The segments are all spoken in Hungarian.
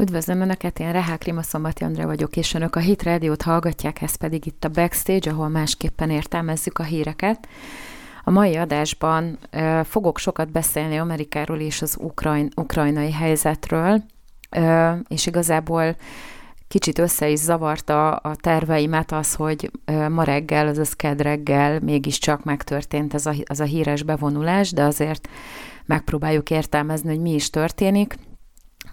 Üdvözlöm Önöket, én Rehá Klimaszombat Andrea vagyok, és Önök a Hit Rádiót hallgatják, ez pedig itt a Backstage, ahol másképpen értelmezzük a híreket. A mai adásban uh, fogok sokat beszélni Amerikáról és az ukrajn, ukrajnai helyzetről, uh, és igazából kicsit össze is zavarta a terveimet az, hogy ma reggel, azaz ked reggel mégiscsak megtörtént ez a, az a híres bevonulás, de azért megpróbáljuk értelmezni, hogy mi is történik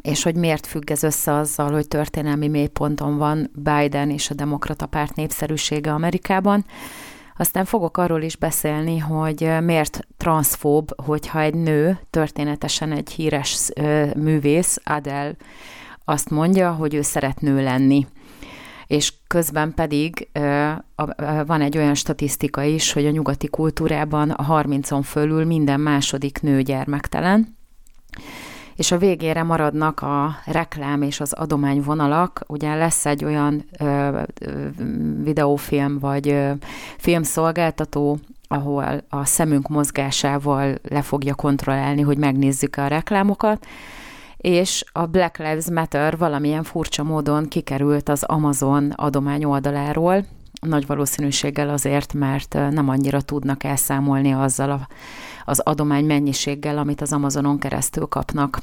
és hogy miért függ ez össze azzal, hogy történelmi mélyponton van Biden és a demokrata párt népszerűsége Amerikában. Aztán fogok arról is beszélni, hogy miért transzfób, hogyha egy nő, történetesen egy híres művész, Adele, azt mondja, hogy ő szeret nő lenni. És közben pedig van egy olyan statisztika is, hogy a nyugati kultúrában a 30-on fölül minden második nő gyermektelen, és a végére maradnak a reklám és az adományvonalak. Ugye lesz egy olyan ö, ö, videófilm vagy ö, filmszolgáltató, ahol a szemünk mozgásával le fogja kontrollálni, hogy megnézzük a reklámokat, és a Black Lives Matter valamilyen furcsa módon kikerült az Amazon adomány oldaláról, nagy valószínűséggel azért, mert nem annyira tudnak elszámolni azzal a az adomány mennyiséggel, amit az Amazonon keresztül kapnak.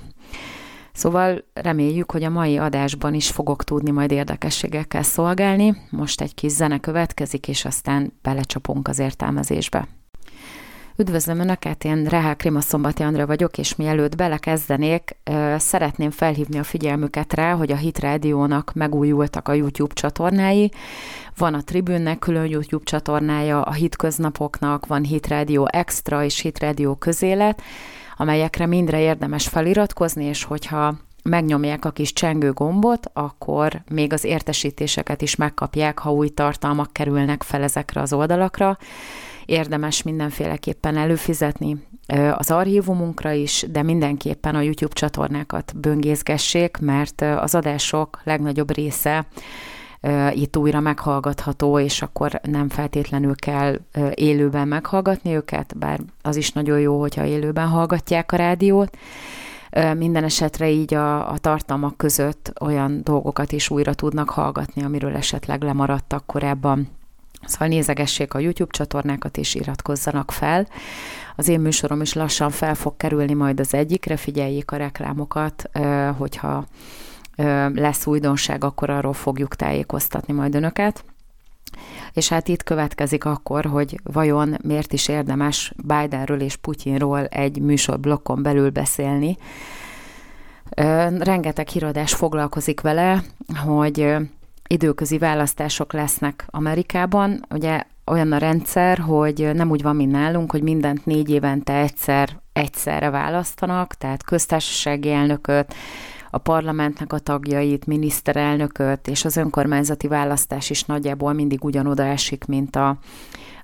Szóval reméljük, hogy a mai adásban is fogok tudni majd érdekességekkel szolgálni. Most egy kis zene következik, és aztán belecsapunk az értelmezésbe. Üdvözlöm Önöket, én Rehá Krima Szombati Andra vagyok, és mielőtt belekezdenék, szeretném felhívni a figyelmüket rá, hogy a Hit Rádiónak megújultak a YouTube csatornái. Van a Tribünnek külön YouTube csatornája, a Hit Köznapoknak van Hit Rádió Extra és Hit Rádió Közélet, amelyekre mindre érdemes feliratkozni, és hogyha megnyomják a kis csengő gombot, akkor még az értesítéseket is megkapják, ha új tartalmak kerülnek fel ezekre az oldalakra érdemes mindenféleképpen előfizetni az archívumunkra is, de mindenképpen a YouTube csatornákat böngészgessék, mert az adások legnagyobb része itt újra meghallgatható, és akkor nem feltétlenül kell élőben meghallgatni őket, bár az is nagyon jó, hogyha élőben hallgatják a rádiót. Minden esetre így a, a tartalmak között olyan dolgokat is újra tudnak hallgatni, amiről esetleg lemaradtak korábban Szóval nézegessék a YouTube csatornákat és iratkozzanak fel. Az én műsorom is lassan fel fog kerülni majd az egyikre, figyeljék a reklámokat, hogyha lesz újdonság, akkor arról fogjuk tájékoztatni majd önöket. És hát itt következik akkor, hogy vajon miért is érdemes Bidenről és Putyinról egy műsorblokkon belül beszélni. Rengeteg híradás foglalkozik vele, hogy időközi választások lesznek Amerikában. Ugye olyan a rendszer, hogy nem úgy van, mint nálunk, hogy mindent négy évente egyszer egyszerre választanak, tehát köztársasági elnököt, a parlamentnek a tagjait, miniszterelnököt, és az önkormányzati választás is nagyjából mindig ugyanoda esik, mint a,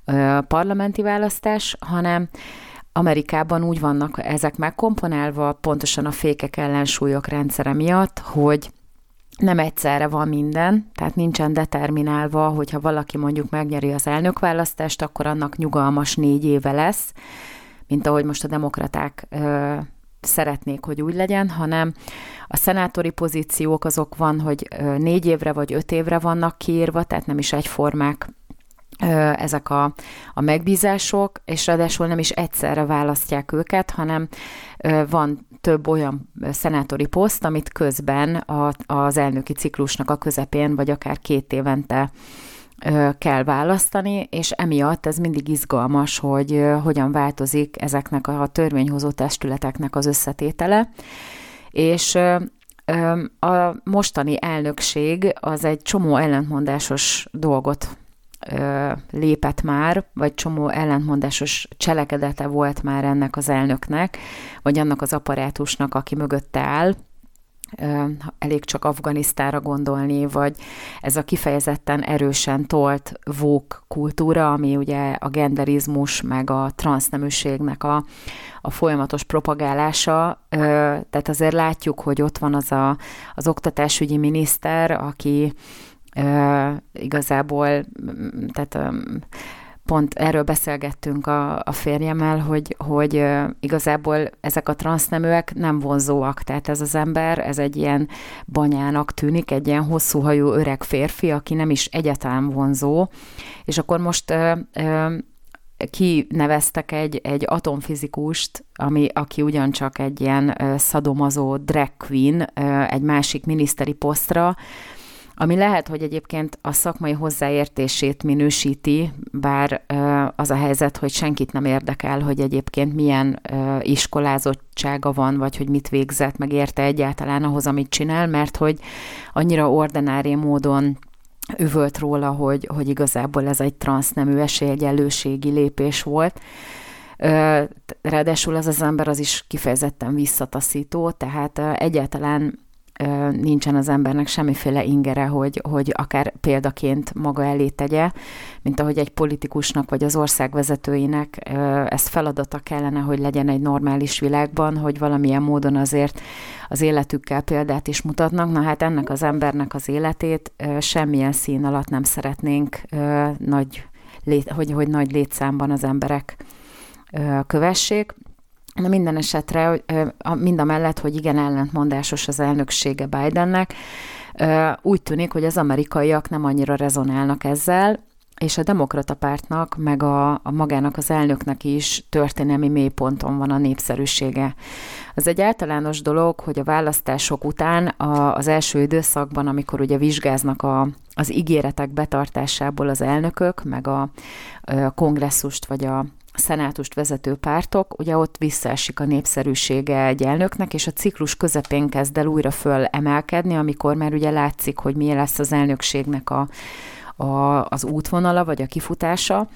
a parlamenti választás, hanem Amerikában úgy vannak ezek megkomponálva, pontosan a fékek ellensúlyok rendszere miatt, hogy nem egyszerre van minden, tehát nincsen determinálva, hogyha valaki mondjuk megnyeri az elnökválasztást, akkor annak nyugalmas négy éve lesz, mint ahogy most a demokraták ö, szeretnék, hogy úgy legyen, hanem a szenátori pozíciók azok van, hogy négy évre vagy öt évre vannak kiírva, tehát nem is egyformák ezek a, a megbízások, és ráadásul nem is egyszerre választják őket, hanem van több olyan szenátori poszt, amit közben a, az elnöki ciklusnak a közepén, vagy akár két évente kell választani, és emiatt ez mindig izgalmas, hogy hogyan változik ezeknek a törvényhozó testületeknek az összetétele. És a mostani elnökség az egy csomó ellentmondásos dolgot lépett már, vagy csomó ellentmondásos cselekedete volt már ennek az elnöknek, vagy annak az apparátusnak, aki mögötte áll, elég csak Afganisztára gondolni, vagy ez a kifejezetten erősen tolt vók kultúra, ami ugye a genderizmus, meg a transzneműségnek a, a folyamatos propagálása. Tehát azért látjuk, hogy ott van az a, az oktatásügyi miniszter, aki igazából tehát pont erről beszélgettünk a, a férjemmel, hogy, hogy igazából ezek a transzneműek nem vonzóak, tehát ez az ember, ez egy ilyen banyának tűnik, egy ilyen hosszú hajú öreg férfi, aki nem is egyáltalán vonzó, és akkor most kineveztek egy, egy atomfizikust, ami, aki ugyancsak egy ilyen szadomazó drag queen egy másik miniszteri posztra, ami lehet, hogy egyébként a szakmai hozzáértését minősíti, bár az a helyzet, hogy senkit nem érdekel, hogy egyébként milyen iskolázottsága van, vagy hogy mit végzett, meg érte egyáltalán ahhoz, amit csinál, mert hogy annyira ordinári módon üvölt róla, hogy, hogy igazából ez egy transznemű esélyegyenlőségi lépés volt. Ráadásul ez az ember az is kifejezetten visszataszító, tehát egyáltalán nincsen az embernek semmiféle ingere, hogy, hogy akár példaként maga elé tegye, mint ahogy egy politikusnak vagy az ország vezetőinek ez feladata kellene, hogy legyen egy normális világban, hogy valamilyen módon azért az életükkel példát is mutatnak. Na hát ennek az embernek az életét semmilyen szín alatt nem szeretnénk nagy, hogy, hogy nagy létszámban az emberek kövessék. Na minden esetre, mind a mellett, hogy igen ellentmondásos az elnöksége Bidennek, úgy tűnik, hogy az amerikaiak nem annyira rezonálnak ezzel, és a demokrata pártnak, meg a, a magának az elnöknek is történelmi mélyponton van a népszerűsége. Az egy általános dolog, hogy a választások után a, az első időszakban, amikor ugye vizsgáznak a, az ígéretek betartásából az elnökök, meg a, a kongresszust vagy a szenátust vezető pártok, ugye ott visszaesik a népszerűsége egy elnöknek, és a ciklus közepén kezd el újra föl emelkedni, amikor már ugye látszik, hogy milyen lesz az elnökségnek a, a, az útvonala, vagy a kifutása,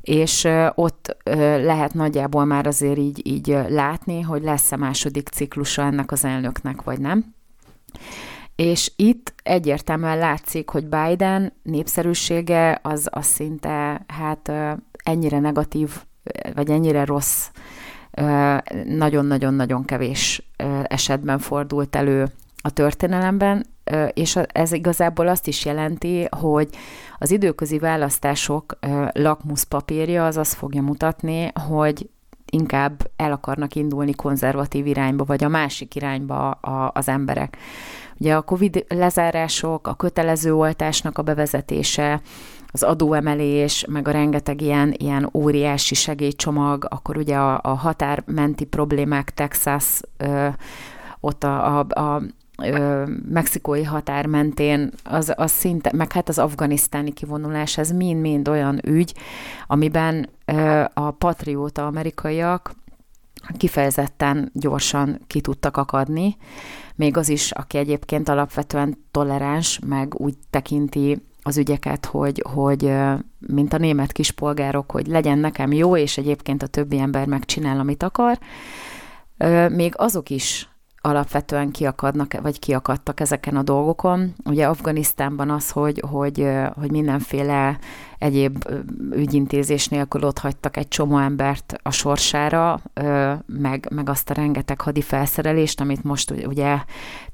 és ott lehet nagyjából már azért így, így látni, hogy lesz-e második ciklusa ennek az elnöknek, vagy nem. És itt egyértelműen látszik, hogy Biden népszerűsége az, az szinte hát ennyire negatív, vagy ennyire rossz, nagyon-nagyon-nagyon kevés esetben fordult elő a történelemben, és ez igazából azt is jelenti, hogy az időközi választások lakmuszpapírja az azt fogja mutatni, hogy inkább el akarnak indulni konzervatív irányba, vagy a másik irányba az emberek. Ugye a COVID lezárások, a kötelező oltásnak a bevezetése, az adóemelés, meg a rengeteg ilyen, ilyen óriási segélycsomag, akkor ugye a, a határmenti problémák, Texas, ö, ott a, a, a ö, mexikói határ mentén, az, az szinte, meg hát az afganisztáni kivonulás, ez mind-mind olyan ügy, amiben ö, a patrióta amerikaiak kifejezetten gyorsan ki tudtak akadni, még az is, aki egyébként alapvetően toleráns, meg úgy tekinti az ügyeket, hogy, hogy mint a német kispolgárok, hogy legyen nekem jó, és egyébként a többi ember megcsinál, amit akar, még azok is alapvetően kiakadnak, vagy kiakadtak ezeken a dolgokon. Ugye Afganisztánban az, hogy, hogy, hogy mindenféle egyéb ügyintézés nélkül ott hagytak egy csomó embert a sorsára, meg, meg azt a rengeteg hadi felszerelést, amit most ugye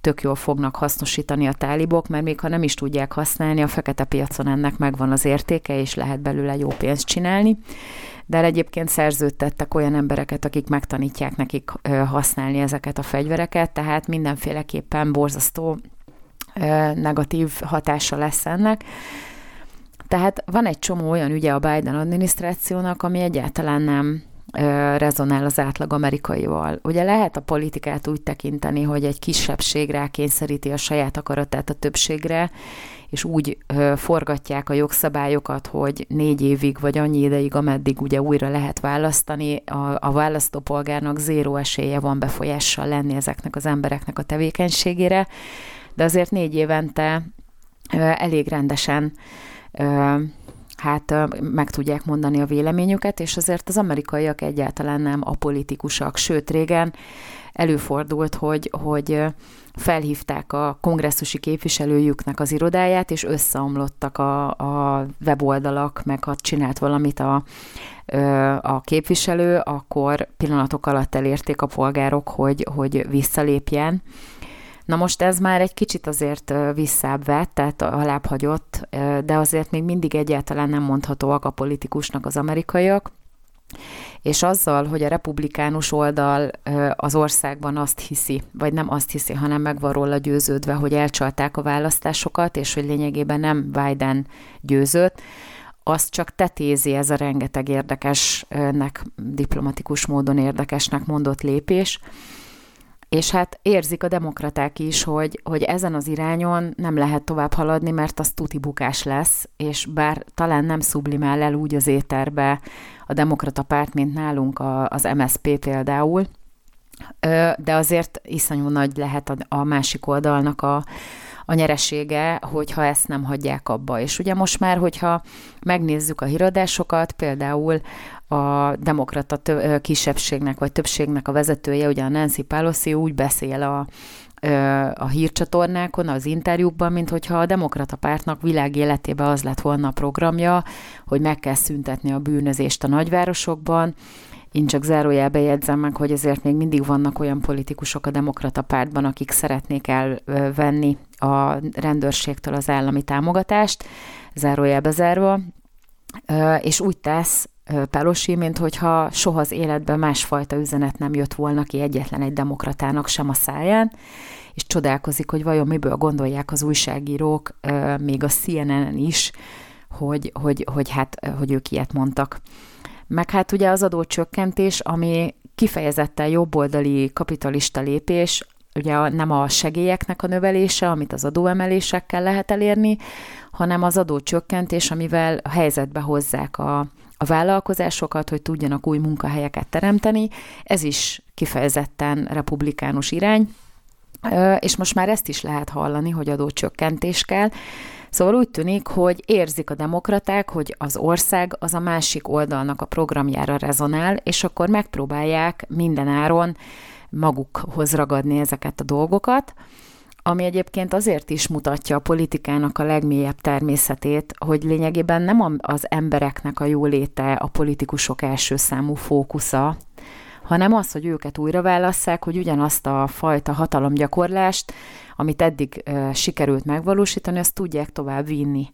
tök jól fognak hasznosítani a tálibok, mert még ha nem is tudják használni, a fekete piacon ennek megvan az értéke, és lehet belőle jó pénzt csinálni de egyébként szerződtettek olyan embereket, akik megtanítják nekik használni ezeket a fegyvereket, tehát mindenféleképpen borzasztó negatív hatása lesz ennek. Tehát van egy csomó olyan ügye a Biden adminisztrációnak, ami egyáltalán nem rezonál az átlag amerikaival. Ugye lehet a politikát úgy tekinteni, hogy egy kisebbség rákényszeríti a saját akaratát a többségre, és úgy forgatják a jogszabályokat, hogy négy évig vagy annyi ideig, ameddig ugye újra lehet választani, a, a választópolgárnak zéró esélye van befolyással lenni ezeknek az embereknek a tevékenységére, de azért négy évente elég rendesen hát meg tudják mondani a véleményüket, és azért az amerikaiak egyáltalán nem apolitikusak, sőt régen előfordult, hogy, hogy felhívták a kongresszusi képviselőjüknek az irodáját, és összeomlottak a, a weboldalak, meg ha csinált valamit a, a képviselő, akkor pillanatok alatt elérték a polgárok, hogy, hogy visszalépjen. Na most ez már egy kicsit azért visszább vett, tehát alább hagyott, de azért még mindig egyáltalán nem mondhatóak a politikusnak az amerikaiak, és azzal, hogy a republikánus oldal az országban azt hiszi, vagy nem azt hiszi, hanem meg van róla győződve, hogy elcsalták a választásokat, és hogy lényegében nem Biden győzött, azt csak tetézi ez a rengeteg érdekesnek, diplomatikus módon érdekesnek mondott lépés, és hát érzik a demokraták is, hogy, hogy ezen az irányon nem lehet tovább haladni, mert az tuti bukás lesz, és bár talán nem sublimál el úgy az éterbe a demokrata párt, mint nálunk a, az MSP például, de azért iszonyú nagy lehet a, a másik oldalnak a, a nyeresége, hogyha ezt nem hagyják abba. És ugye most már, hogyha megnézzük a híradásokat, például a demokrata tö- kisebbségnek vagy többségnek a vezetője, ugye a Nancy Pelosi úgy beszél a, a hírcsatornákon, az interjúkban, mint hogyha a demokrata pártnak világ életében az lett volna a programja, hogy meg kell szüntetni a bűnözést a nagyvárosokban, én csak zárójelbe jegyzem meg, hogy ezért még mindig vannak olyan politikusok a demokrata pártban, akik szeretnék elvenni a rendőrségtől az állami támogatást, zárójelbe zárva, és úgy tesz Pelosi, mint hogyha soha az életben másfajta üzenet nem jött volna ki egyetlen egy demokratának sem a száján, és csodálkozik, hogy vajon miből gondolják az újságírók, még a CNN-en is, hogy, hogy, hogy, hát, hogy ők ilyet mondtak. Meg hát ugye az adócsökkentés, ami kifejezetten jobboldali kapitalista lépés, ugye nem a segélyeknek a növelése, amit az adóemelésekkel lehet elérni, hanem az adócsökkentés, amivel a helyzetbe hozzák a, a vállalkozásokat, hogy tudjanak új munkahelyeket teremteni. Ez is kifejezetten republikánus irány, és most már ezt is lehet hallani, hogy adócsökkentés kell. Szóval úgy tűnik, hogy érzik a demokraták, hogy az ország az a másik oldalnak a programjára rezonál, és akkor megpróbálják minden áron magukhoz ragadni ezeket a dolgokat, ami egyébként azért is mutatja a politikának a legmélyebb természetét, hogy lényegében nem az embereknek a jóléte a politikusok első számú fókusza, hanem az, hogy őket újra válasszák, hogy ugyanazt a fajta hatalomgyakorlást, amit eddig sikerült megvalósítani, azt tudják tovább vinni.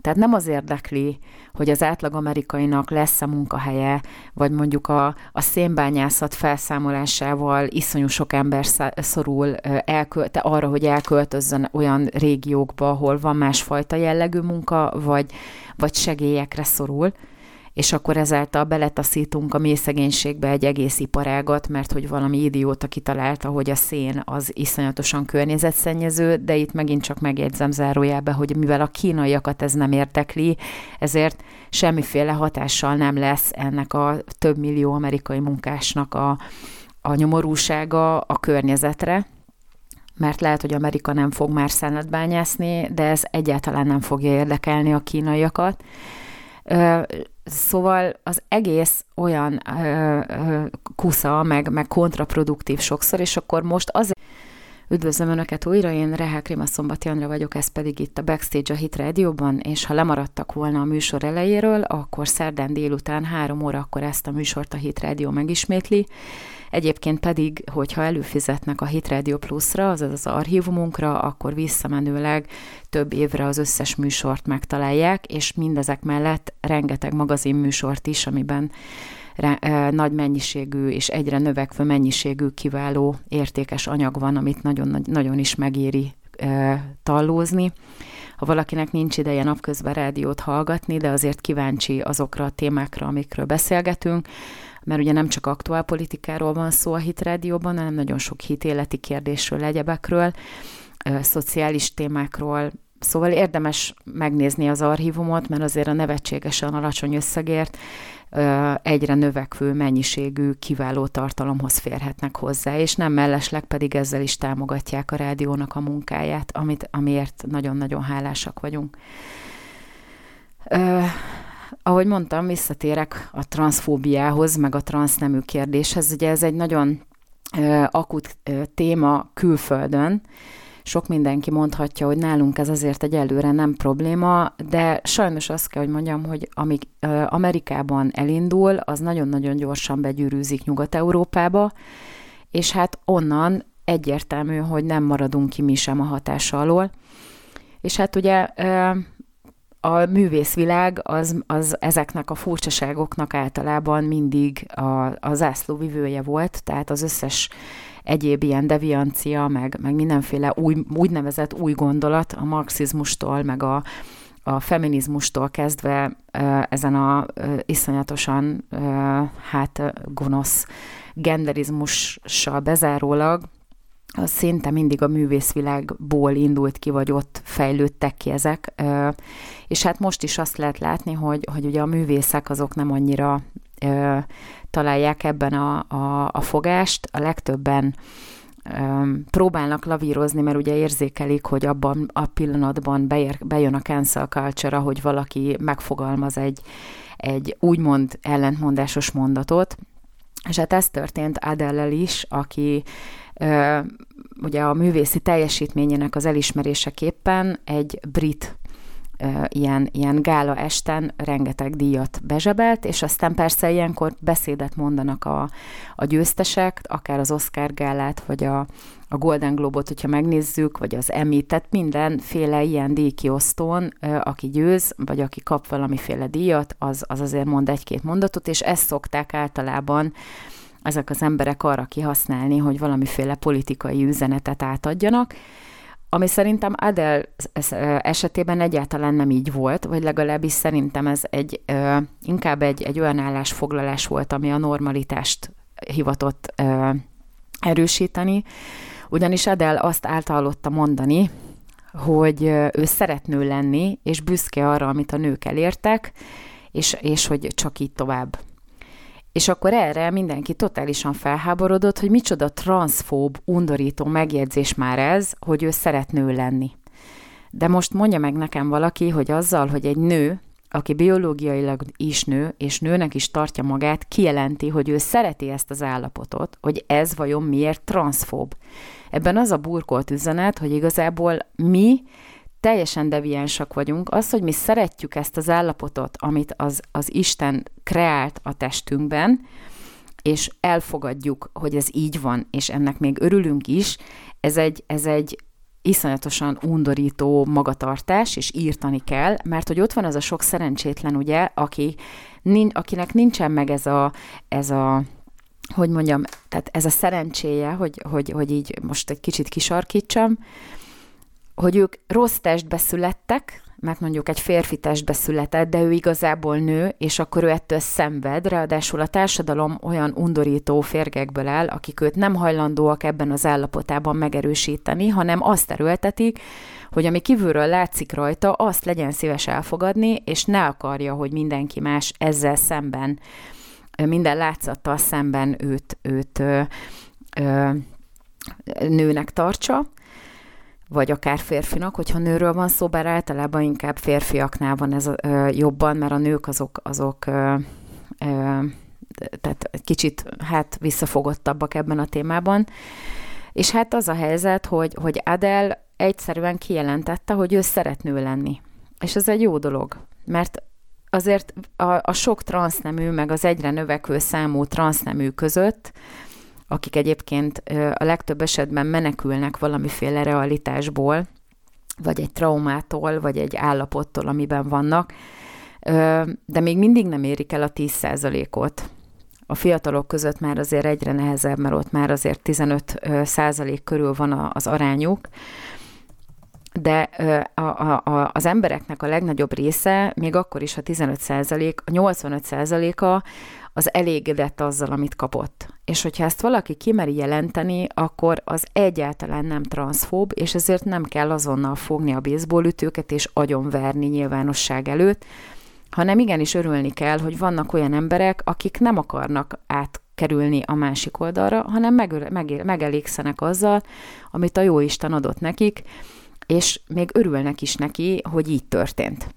Tehát nem az érdekli, hogy az átlag amerikainak lesz a munkahelye, vagy mondjuk a, a szénbányászat felszámolásával iszonyú sok ember szorul elkölte, arra, hogy elköltözzön olyan régiókba, ahol van másfajta jellegű munka, vagy, vagy segélyekre szorul, és akkor ezáltal beletaszítunk a mély szegénységbe egy egész iparágat, mert hogy valami idióta kitalálta, hogy a szén az iszonyatosan környezetszennyező, de itt megint csak megjegyzem zárójelbe, hogy mivel a kínaiakat ez nem értekli, ezért semmiféle hatással nem lesz ennek a több millió amerikai munkásnak a, a nyomorúsága a környezetre, mert lehet, hogy Amerika nem fog már szenet bányászni, de ez egyáltalán nem fogja érdekelni a kínaiakat. Szóval az egész olyan ö, ö, kusza, meg, meg kontraproduktív sokszor, és akkor most az Üdvözlöm Önöket újra, én Rehel Krima Szombati Andra vagyok, ez pedig itt a Backstage a Hit Radio-ban, és ha lemaradtak volna a műsor elejéről, akkor szerdán délután három órakor ezt a műsort a Hit Radio megismétli, Egyébként pedig, hogyha előfizetnek a Hit Radio Plus-ra, azaz az archívumunkra, akkor visszamenőleg több évre az összes műsort megtalálják, és mindezek mellett rengeteg magazinműsort is, amiben nagy mennyiségű és egyre növekvő mennyiségű kiváló értékes anyag van, amit nagyon, nagyon is megéri tallózni. Ha valakinek nincs ideje napközben rádiót hallgatni, de azért kíváncsi azokra a témákra, amikről beszélgetünk, mert ugye nem csak aktuál politikáról van szó a Hit Rádióban, hanem nagyon sok hitéleti kérdésről, egyebekről, szociális témákról, Szóval érdemes megnézni az archívumot, mert azért a nevetségesen alacsony összegért egyre növekvő mennyiségű kiváló tartalomhoz férhetnek hozzá, és nem mellesleg pedig ezzel is támogatják a rádiónak a munkáját, amit, amiért nagyon-nagyon hálásak vagyunk ahogy mondtam, visszatérek a transzfóbiához, meg a transznemű kérdéshez. Ugye ez egy nagyon akut téma külföldön. Sok mindenki mondhatja, hogy nálunk ez azért egy előre nem probléma, de sajnos azt kell, hogy mondjam, hogy amíg Amerikában elindul, az nagyon-nagyon gyorsan begyűrűzik Nyugat-Európába, és hát onnan egyértelmű, hogy nem maradunk ki mi sem a hatása alól. És hát ugye a művészvilág az, az ezeknek a furcsaságoknak általában mindig a, a zászlóvivője volt, tehát az összes egyéb ilyen deviancia, meg, meg mindenféle új, úgynevezett új gondolat a marxizmustól, meg a, a feminizmustól kezdve ezen a iszonyatosan hát gonosz genderizmussal bezárólag, az szinte mindig a művészvilágból indult ki, vagy ott fejlődtek ki ezek. És hát most is azt lehet látni, hogy, hogy ugye a művészek azok nem annyira találják ebben a, a, a fogást. A legtöbben próbálnak lavírozni, mert ugye érzékelik, hogy abban a pillanatban beér, bejön a cancel culture hogy valaki megfogalmaz egy, egy úgymond ellentmondásos mondatot, és hát ez történt Adele-el is, aki ugye a művészi teljesítményének az elismeréseképpen egy brit ilyen, ilyen gála esten rengeteg díjat bezsebelt, és aztán persze ilyenkor beszédet mondanak a, a győztesek, akár az Oscar gálát, vagy a, a Golden Globot, hogyha megnézzük, vagy az Emmy, tehát mindenféle ilyen díjkiosztón, aki győz, vagy aki kap valamiféle díjat, az, az azért mond egy-két mondatot, és ezt szokták általában ezek az emberek arra kihasználni, hogy valamiféle politikai üzenetet átadjanak, ami szerintem Adele esetében egyáltalán nem így volt, vagy legalábbis szerintem ez egy inkább egy, egy olyan állásfoglalás volt, ami a normalitást hivatott erősíteni, ugyanis Adele azt általotta mondani, hogy ő szeretnő lenni, és büszke arra, amit a nők elértek, és, és hogy csak így tovább. És akkor erre mindenki totálisan felháborodott, hogy micsoda transzfób, undorító megjegyzés már ez, hogy ő szeretnő lenni. De most mondja meg nekem valaki, hogy azzal, hogy egy nő, aki biológiailag is nő, és nőnek is tartja magát, kijelenti, hogy ő szereti ezt az állapotot, hogy ez vajon miért transzfób. Ebben az a burkolt üzenet, hogy igazából mi teljesen deviánsak vagyunk. Az, hogy mi szeretjük ezt az állapotot, amit az, az Isten kreált a testünkben, és elfogadjuk, hogy ez így van, és ennek még örülünk is, ez egy, ez egy iszonyatosan undorító magatartás, és írtani kell, mert hogy ott van az a sok szerencsétlen, ugye, aki, akinek nincsen meg ez a, ez a hogy mondjam, tehát ez a szerencséje, hogy, hogy, hogy így most egy kicsit kisarkítsam, hogy ők rossz testbe születtek, mert mondjuk egy férfi testbe született, de ő igazából nő, és akkor ő ettől szenved, ráadásul a társadalom olyan undorító férgekből áll, akik őt nem hajlandóak ebben az állapotában megerősíteni, hanem azt erőltetik, hogy ami kívülről látszik rajta, azt legyen szíves elfogadni, és ne akarja, hogy mindenki más ezzel szemben, minden látszattal szemben őt, őt ö, ö, nőnek tartsa, vagy akár férfinak, hogyha nőről van szó, bár általában inkább férfiaknál van ez ö, jobban, mert a nők azok, azok ö, ö, tehát kicsit hát visszafogottabbak ebben a témában. És hát az a helyzet, hogy, hogy Adele egyszerűen kijelentette, hogy ő szeretnő lenni. És ez egy jó dolog, mert azért a, a sok transznemű, meg az egyre növekvő számú transznemű között akik egyébként a legtöbb esetben menekülnek valamiféle realitásból, vagy egy traumától, vagy egy állapottól, amiben vannak, de még mindig nem érik el a 10%-ot. A fiatalok között már azért egyre nehezebb, mert ott már azért 15% körül van az arányuk, de a, a, a, az embereknek a legnagyobb része, még akkor is, ha 15 a 85% a az elégedett azzal, amit kapott. És hogyha ezt valaki kimeri jelenteni, akkor az egyáltalán nem transzfób, és ezért nem kell azonnal fogni a baseballütőket és agyonverni nyilvánosság előtt, hanem igenis örülni kell, hogy vannak olyan emberek, akik nem akarnak átkerülni a másik oldalra, hanem meg, meg, megelégszenek azzal, amit a Jóisten adott nekik, és még örülnek is neki, hogy így történt.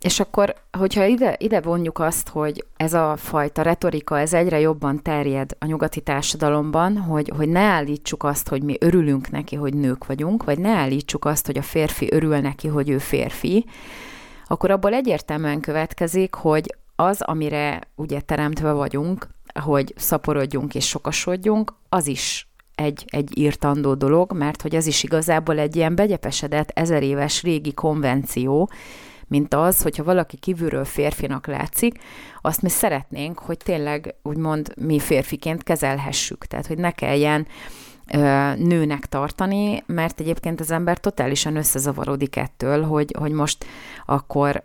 És akkor, hogyha ide, ide vonjuk azt, hogy ez a fajta retorika, ez egyre jobban terjed a nyugati társadalomban, hogy, hogy ne állítsuk azt, hogy mi örülünk neki, hogy nők vagyunk, vagy ne állítsuk azt, hogy a férfi örül neki, hogy ő férfi, akkor abból egyértelműen következik, hogy az, amire ugye teremtve vagyunk, hogy szaporodjunk és sokasodjunk, az is egy, egy írtandó dolog, mert hogy az is igazából egy ilyen begyepesedett ezer éves régi konvenció, mint az, hogyha valaki kívülről férfinak látszik, azt mi szeretnénk, hogy tényleg úgymond mi férfiként kezelhessük. Tehát, hogy ne kelljen nőnek tartani, mert egyébként az ember totálisan összezavarodik ettől, hogy, hogy most akkor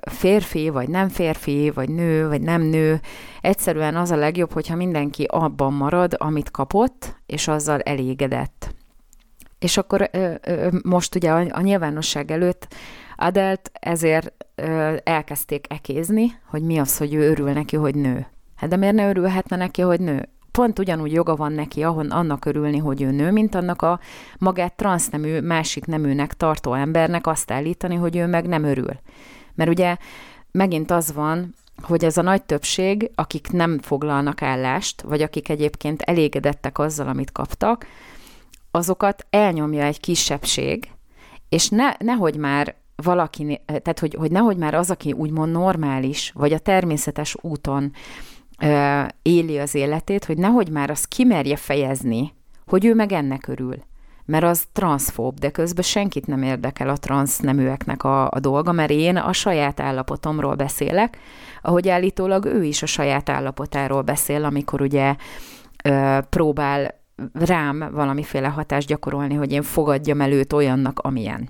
férfi, vagy nem férfi, vagy nő, vagy nem nő. Egyszerűen az a legjobb, hogyha mindenki abban marad, amit kapott, és azzal elégedett. És akkor most ugye a nyilvánosság előtt Adelt ezért elkezdték ekézni, hogy mi az, hogy ő örül neki, hogy nő. Hát de miért ne örülhetne neki, hogy nő? Pont ugyanúgy joga van neki ahon annak örülni, hogy ő nő, mint annak a magát transznemű, másik neműnek tartó embernek azt állítani, hogy ő meg nem örül. Mert ugye megint az van, hogy ez a nagy többség, akik nem foglalnak állást, vagy akik egyébként elégedettek azzal, amit kaptak, azokat elnyomja egy kisebbség, és ne, nehogy már valaki, tehát hogy, hogy nehogy már az, aki úgymond normális, vagy a természetes úton ö, éli az életét, hogy nehogy már azt kimerje fejezni, hogy ő meg ennek örül mert az transzfób, de közben senkit nem érdekel a transzneműeknek a, a dolga, mert én a saját állapotomról beszélek, ahogy állítólag ő is a saját állapotáról beszél, amikor ugye ö, próbál rám valamiféle hatást gyakorolni, hogy én fogadjam előtt olyannak, amilyen.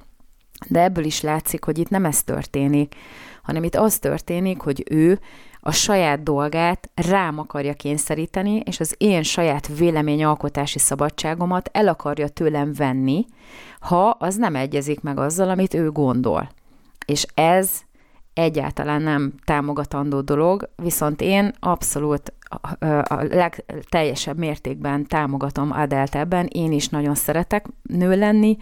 De ebből is látszik, hogy itt nem ez történik, hanem itt az történik, hogy ő a saját dolgát rám akarja kényszeríteni, és az én saját véleményalkotási szabadságomat el akarja tőlem venni, ha az nem egyezik meg azzal, amit ő gondol. És ez egyáltalán nem támogatandó dolog, viszont én abszolút a legteljesebb mértékben támogatom Adelt ebben, én is nagyon szeretek nő lenni,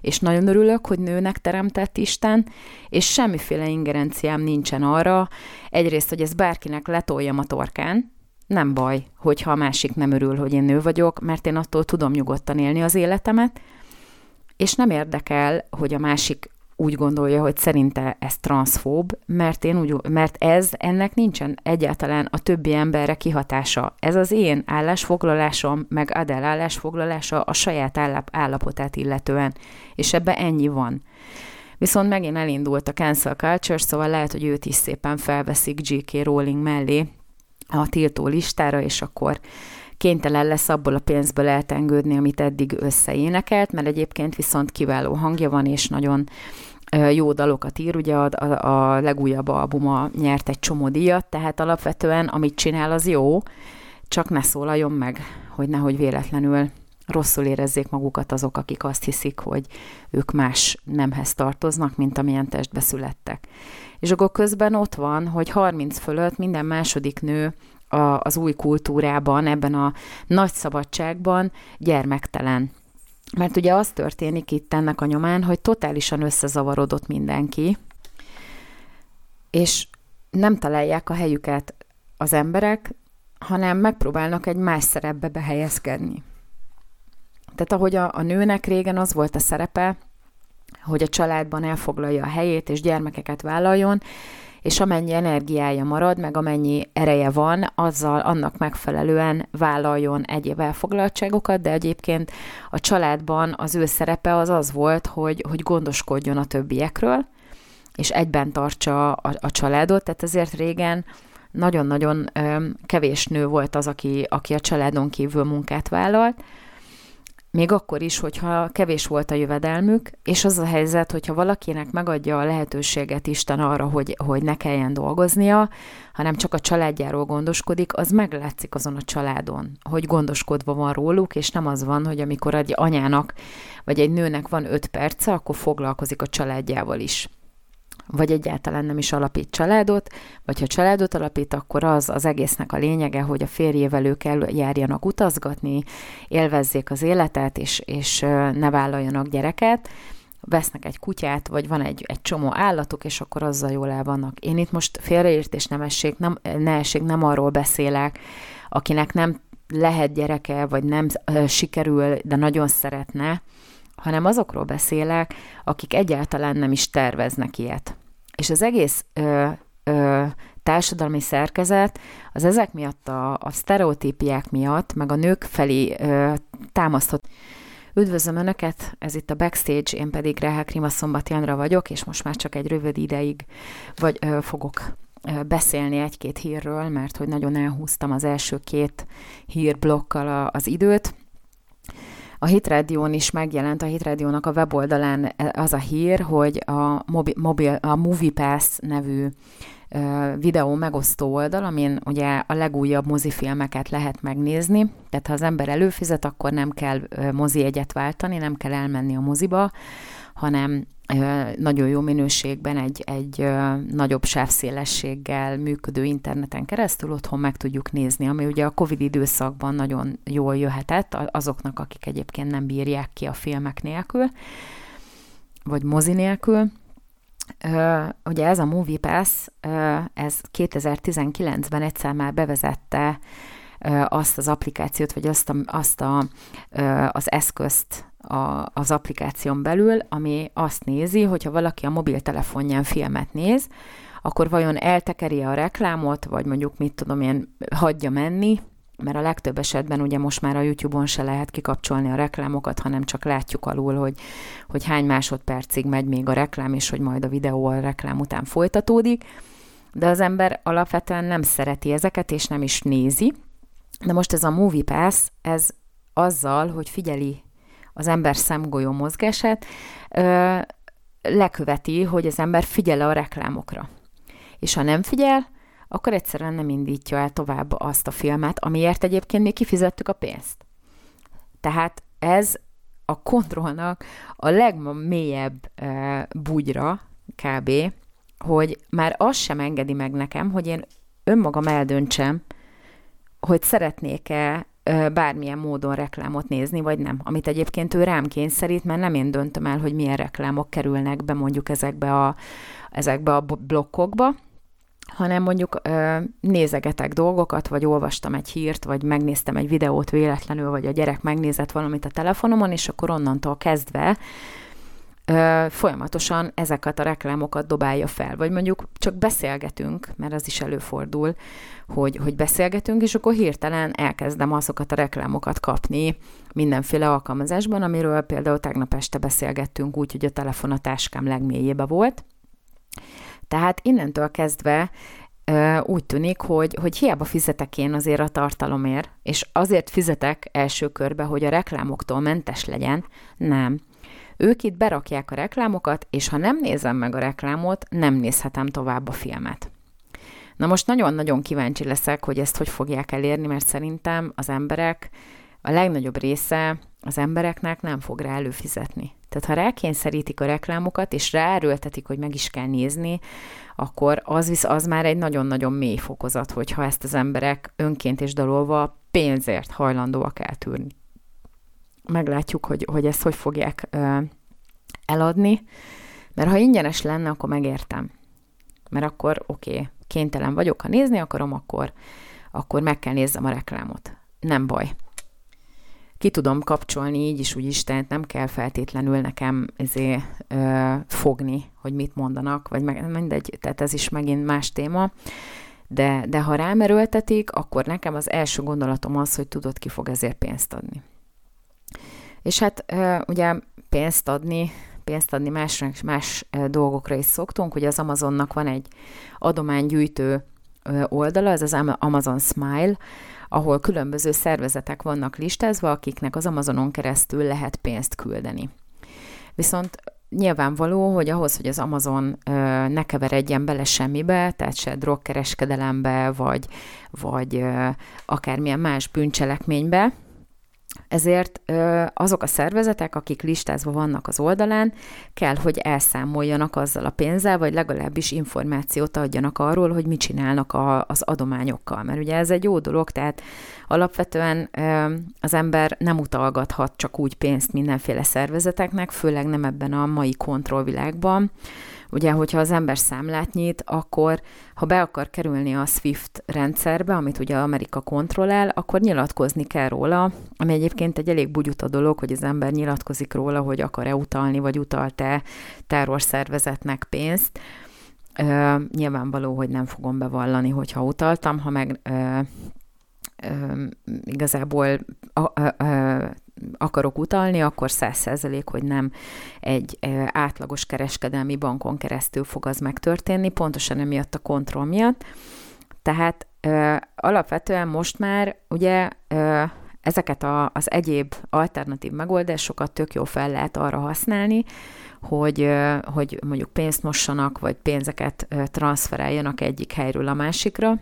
és nagyon örülök, hogy nőnek teremtett Isten, és semmiféle ingerenciám nincsen arra, egyrészt, hogy ez bárkinek letoljam a torkán, nem baj, hogyha a másik nem örül, hogy én nő vagyok, mert én attól tudom nyugodtan élni az életemet, és nem érdekel, hogy a másik úgy gondolja, hogy szerinte ez transzfób, mert, én úgy, mert ez ennek nincsen egyáltalán a többi emberre kihatása. Ez az én állásfoglalásom, meg Adel állásfoglalása a saját állap, állapotát illetően, és ebbe ennyi van. Viszont megint elindult a cancel culture, szóval lehet, hogy őt is szépen felveszik J.K. Rowling mellé a tiltó listára, és akkor kénytelen lesz abból a pénzből eltengődni, amit eddig összeénekelt, mert egyébként viszont kiváló hangja van, és nagyon jó dalokat ír, ugye a, a, a legújabb albuma nyert egy csomó díjat, tehát alapvetően amit csinál, az jó, csak ne szólaljon meg, hogy nehogy véletlenül rosszul érezzék magukat azok, akik azt hiszik, hogy ők más nemhez tartoznak, mint amilyen testbe születtek. És akkor közben ott van, hogy 30 fölött minden második nő a, az új kultúrában, ebben a nagy szabadságban gyermektelen. Mert ugye az történik itt ennek a nyomán, hogy totálisan összezavarodott mindenki, és nem találják a helyüket az emberek, hanem megpróbálnak egy más szerepbe behelyezkedni. Tehát ahogy a, a nőnek régen az volt a szerepe, hogy a családban elfoglalja a helyét és gyermekeket vállaljon, és amennyi energiája marad, meg amennyi ereje van, azzal annak megfelelően vállaljon egyéb elfoglaltságokat, de egyébként a családban az ő szerepe az az volt, hogy, hogy gondoskodjon a többiekről, és egyben tartsa a, a családot, tehát ezért régen nagyon-nagyon kevés nő volt az, aki, aki a családon kívül munkát vállalt, még akkor is, hogyha kevés volt a jövedelmük, és az a helyzet, hogyha valakinek megadja a lehetőséget Isten arra, hogy, hogy ne kelljen dolgoznia, hanem csak a családjáról gondoskodik, az meglátszik azon a családon, hogy gondoskodva van róluk, és nem az van, hogy amikor egy anyának vagy egy nőnek van öt perce, akkor foglalkozik a családjával is vagy egyáltalán nem is alapít családot, vagy ha családot alapít, akkor az az egésznek a lényege, hogy a férjével ők járjanak utazgatni, élvezzék az életet, és, és ne vállaljanak gyereket, vesznek egy kutyát, vagy van egy, egy csomó állatuk, és akkor azzal jól el vannak. Én itt most félreértés nem essék, nem, ne essék, nem arról beszélek, akinek nem lehet gyereke, vagy nem sikerül, de nagyon szeretne, hanem azokról beszélek, akik egyáltalán nem is terveznek ilyet. És az egész ö, ö, társadalmi szerkezet, az ezek miatt a, a sztereotípiák miatt, meg a nők felé ö, támasztott. Üdvözlöm Önöket, ez itt a Backstage, én pedig Rehel Krima Szombati Andra vagyok, és most már csak egy rövid ideig vagy ö, fogok beszélni egy-két hírről, mert hogy nagyon elhúztam az első két hírblokkal az időt. A Hitrádión is megjelent, a Hitrádiónak a weboldalán az a hír, hogy a, mobi, mobil, a MoviePass nevű videó megosztó oldal, amin ugye a legújabb mozifilmeket lehet megnézni, tehát ha az ember előfizet, akkor nem kell mozi egyet váltani, nem kell elmenni a moziba, hanem nagyon jó minőségben egy, egy nagyobb sávszélességgel működő interneten keresztül otthon meg tudjuk nézni, ami ugye a Covid időszakban nagyon jól jöhetett azoknak, akik egyébként nem bírják ki a filmek nélkül, vagy mozi nélkül. Ugye ez a MoviePass, uh, ez 2019-ben egyszer már bevezette azt az applikációt, vagy azt, a, azt a, az eszközt a, az applikáción belül, ami azt nézi, hogyha valaki a mobiltelefonján filmet néz, akkor vajon eltekeri a reklámot, vagy mondjuk mit tudom én, hagyja menni, mert a legtöbb esetben ugye most már a YouTube-on se lehet kikapcsolni a reklámokat, hanem csak látjuk alul, hogy, hogy hány másodpercig megy még a reklám, és hogy majd a videó a reklám után folytatódik. De az ember alapvetően nem szereti ezeket, és nem is nézi. De most ez a Movie Pass, ez azzal, hogy figyeli az ember szemgolyó mozgását, ö, leköveti, hogy az ember figyel a reklámokra. És ha nem figyel, akkor egyszerűen nem indítja el tovább azt a filmet, amiért egyébként mi kifizettük a pénzt. Tehát ez a kontrollnak a legmélyebb e, bugyra kb., hogy már az sem engedi meg nekem, hogy én önmagam eldöntsem, hogy szeretnék-e bármilyen módon reklámot nézni, vagy nem. Amit egyébként ő rám kényszerít, mert nem én döntöm el, hogy milyen reklámok kerülnek be mondjuk ezekbe a, ezekbe a blokkokba, hanem mondjuk ö, nézegetek dolgokat, vagy olvastam egy hírt, vagy megnéztem egy videót véletlenül, vagy a gyerek megnézett valamit a telefonomon, és akkor onnantól kezdve folyamatosan ezeket a reklámokat dobálja fel. Vagy mondjuk csak beszélgetünk, mert az is előfordul, hogy, hogy beszélgetünk, és akkor hirtelen elkezdem azokat a reklámokat kapni mindenféle alkalmazásban, amiről például tegnap este beszélgettünk úgy, hogy a telefon a táskám legmélyébe volt, tehát innentől kezdve úgy tűnik, hogy, hogy hiába fizetek én azért a tartalomért, és azért fizetek első körbe, hogy a reklámoktól mentes legyen, nem. Ők itt berakják a reklámokat, és ha nem nézem meg a reklámot, nem nézhetem tovább a filmet. Na most nagyon-nagyon kíváncsi leszek, hogy ezt hogy fogják elérni, mert szerintem az emberek, a legnagyobb része az embereknek nem fog rá előfizetni. Tehát ha rákényszerítik a reklámokat, és ráerőltetik, hogy meg is kell nézni, akkor az, visz, az már egy nagyon-nagyon mély fokozat, hogyha ezt az emberek önként és dalolva pénzért hajlandóak eltűrni. Meglátjuk, hogy, hogy ezt hogy fogják ö, eladni, mert ha ingyenes lenne, akkor megértem. Mert akkor oké, okay, kénytelen vagyok, ha nézni akarom, akkor, akkor meg kell nézzem a reklámot. Nem baj ki tudom kapcsolni így is, úgy is, tehát nem kell feltétlenül nekem ezé, ö, fogni, hogy mit mondanak, vagy meg, mindegy, tehát ez is megint más téma. De, de ha rám erőltetik, akkor nekem az első gondolatom az, hogy tudod, ki fog ezért pénzt adni. És hát ugye pénzt adni, pénzt adni másra, más dolgokra is szoktunk. Ugye az Amazonnak van egy adománygyűjtő oldala, ez az Amazon Smile, ahol különböző szervezetek vannak listázva, akiknek az Amazonon keresztül lehet pénzt küldeni. Viszont nyilvánvaló, hogy ahhoz, hogy az Amazon ö, ne keveredjen bele semmibe, tehát se drogkereskedelembe, vagy, vagy ö, akármilyen más bűncselekménybe, ezért azok a szervezetek, akik listázva vannak az oldalán, kell, hogy elszámoljanak azzal a pénzzel, vagy legalábbis információt adjanak arról, hogy mit csinálnak a, az adományokkal. Mert ugye ez egy jó dolog, tehát alapvetően az ember nem utalgathat csak úgy pénzt mindenféle szervezeteknek, főleg nem ebben a mai kontrollvilágban, Ugye, hogyha az ember számlát nyit, akkor ha be akar kerülni a SWIFT rendszerbe, amit ugye Amerika kontrollál, akkor nyilatkozni kell róla, ami egyébként egy elég bugyuta dolog, hogy az ember nyilatkozik róla, hogy akar-e utalni, vagy utalt-e terrorszervezetnek pénzt. Ö, nyilvánvaló, hogy nem fogom bevallani, hogyha utaltam, ha meg ö, igazából a, ö, ö, akarok utalni, akkor száz százalék, hogy nem egy átlagos kereskedelmi bankon keresztül fog az megtörténni, pontosan emiatt a kontroll miatt. Tehát ö, alapvetően most már ugye ö, ezeket a, az egyéb alternatív megoldásokat tök jó fel lehet arra használni, hogy, hogy mondjuk pénzt mossanak, vagy pénzeket transferáljanak egyik helyről a másikra.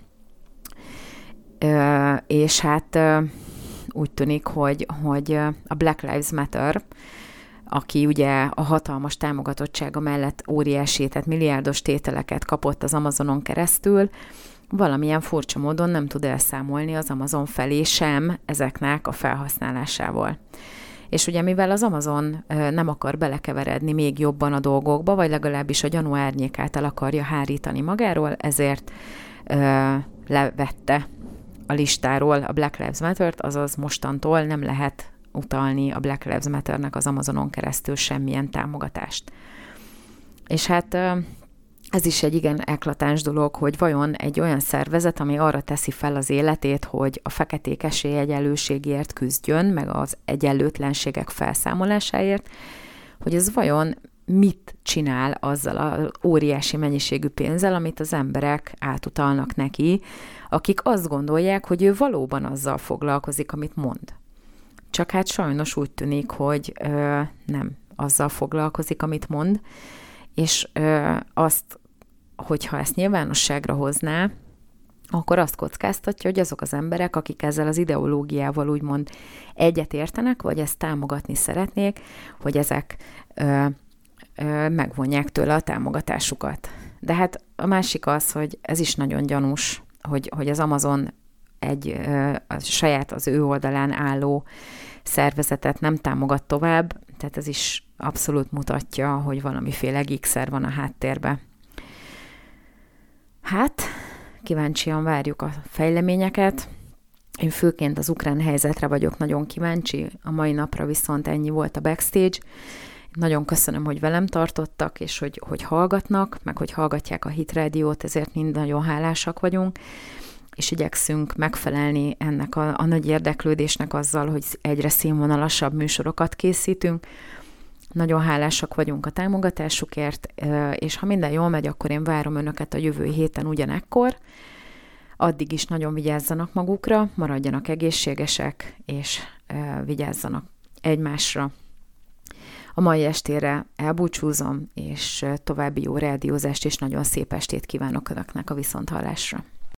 És hát úgy tűnik, hogy, hogy a Black Lives Matter, aki ugye a hatalmas támogatottsága mellett óriási, tehát milliárdos tételeket kapott az Amazonon keresztül, valamilyen furcsa módon nem tud elszámolni az Amazon felé sem ezeknek a felhasználásával. És ugye mivel az Amazon nem akar belekeveredni még jobban a dolgokba, vagy legalábbis a gyanú árnyékát el akarja hárítani magáról, ezért ö, levette a listáról a Black Lives Matter-t, azaz mostantól nem lehet utalni a Black Lives Matter-nek az Amazonon keresztül semmilyen támogatást. És hát ez is egy igen eklatáns dolog, hogy vajon egy olyan szervezet, ami arra teszi fel az életét, hogy a feketék esélyegyenlőségért küzdjön, meg az egyenlőtlenségek felszámolásáért, hogy ez vajon mit csinál azzal a óriási mennyiségű pénzzel, amit az emberek átutalnak neki, akik azt gondolják, hogy ő valóban azzal foglalkozik, amit mond. Csak hát sajnos úgy tűnik, hogy ö, nem azzal foglalkozik, amit mond, és ö, azt hogyha ezt nyilvánosságra hozná, akkor azt kockáztatja, hogy azok az emberek, akik ezzel az ideológiával úgymond egyet értenek, vagy ezt támogatni szeretnék, hogy ezek ö, ö, megvonják tőle a támogatásukat. De hát a másik az, hogy ez is nagyon gyanús, hogy, hogy az Amazon egy a saját az ő oldalán álló szervezetet nem támogat tovább, tehát ez is abszolút mutatja, hogy valamiféle gigszer van a háttérben. Hát, kíváncsian várjuk a fejleményeket. Én főként az ukrán helyzetre vagyok nagyon kíváncsi, a mai napra viszont ennyi volt a backstage. Nagyon köszönöm, hogy velem tartottak, és hogy, hogy hallgatnak, meg hogy hallgatják a Hit Radio-t, ezért mind nagyon hálásak vagyunk, és igyekszünk megfelelni ennek a, a nagy érdeklődésnek azzal, hogy egyre színvonalasabb műsorokat készítünk, nagyon hálásak vagyunk a támogatásukért, és ha minden jól megy, akkor én várom Önöket a jövő héten ugyanekkor. Addig is nagyon vigyázzanak magukra, maradjanak egészségesek, és vigyázzanak egymásra. A mai estére elbúcsúzom, és további jó rádiózást és nagyon szép estét kívánok Önöknek a viszonthallásra.